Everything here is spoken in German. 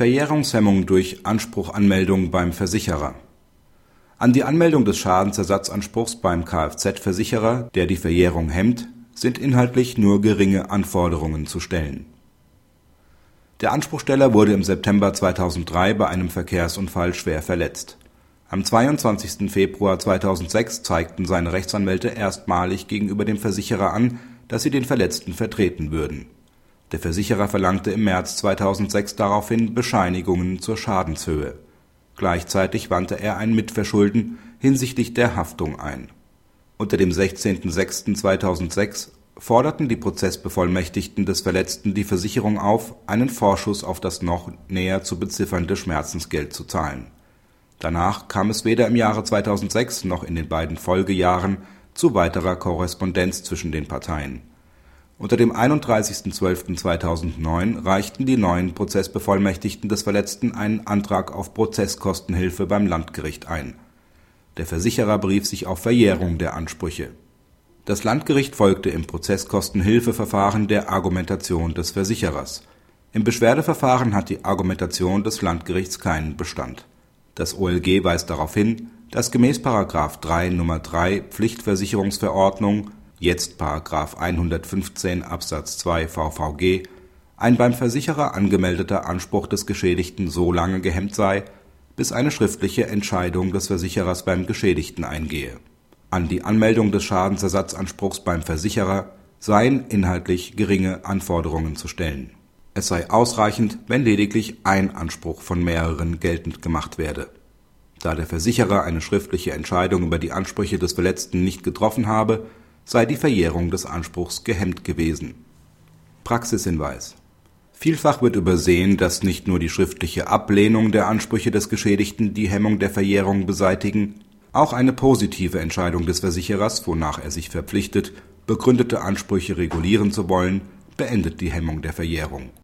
Verjährungshemmung durch Anspruchanmeldung beim Versicherer An die Anmeldung des Schadensersatzanspruchs beim Kfz-Versicherer, der die Verjährung hemmt, sind inhaltlich nur geringe Anforderungen zu stellen. Der Anspruchsteller wurde im September 2003 bei einem Verkehrsunfall schwer verletzt. Am 22. Februar 2006 zeigten seine Rechtsanwälte erstmalig gegenüber dem Versicherer an, dass sie den Verletzten vertreten würden der Versicherer verlangte im März 2006 daraufhin Bescheinigungen zur Schadenshöhe. Gleichzeitig wandte er ein Mitverschulden hinsichtlich der Haftung ein. Unter dem 16.06.2006 forderten die Prozessbevollmächtigten des Verletzten die Versicherung auf, einen Vorschuss auf das noch näher zu beziffernde Schmerzensgeld zu zahlen. Danach kam es weder im Jahre 2006 noch in den beiden Folgejahren zu weiterer Korrespondenz zwischen den Parteien unter dem 31.12.2009 reichten die neuen Prozessbevollmächtigten des Verletzten einen Antrag auf Prozesskostenhilfe beim Landgericht ein. Der Versicherer berief sich auf Verjährung der Ansprüche. Das Landgericht folgte im Prozesskostenhilfeverfahren der Argumentation des Versicherers. Im Beschwerdeverfahren hat die Argumentation des Landgerichts keinen Bestand. Das OLG weist darauf hin, dass gemäß § 3 Nr. 3 Pflichtversicherungsverordnung jetzt § 115 Absatz 2 VVG, ein beim Versicherer angemeldeter Anspruch des Geschädigten so lange gehemmt sei, bis eine schriftliche Entscheidung des Versicherers beim Geschädigten eingehe. An die Anmeldung des Schadensersatzanspruchs beim Versicherer seien inhaltlich geringe Anforderungen zu stellen. Es sei ausreichend, wenn lediglich ein Anspruch von mehreren geltend gemacht werde. Da der Versicherer eine schriftliche Entscheidung über die Ansprüche des Verletzten nicht getroffen habe sei die Verjährung des Anspruchs gehemmt gewesen. Praxishinweis Vielfach wird übersehen, dass nicht nur die schriftliche Ablehnung der Ansprüche des Geschädigten die Hemmung der Verjährung beseitigen, auch eine positive Entscheidung des Versicherers, wonach er sich verpflichtet, begründete Ansprüche regulieren zu wollen, beendet die Hemmung der Verjährung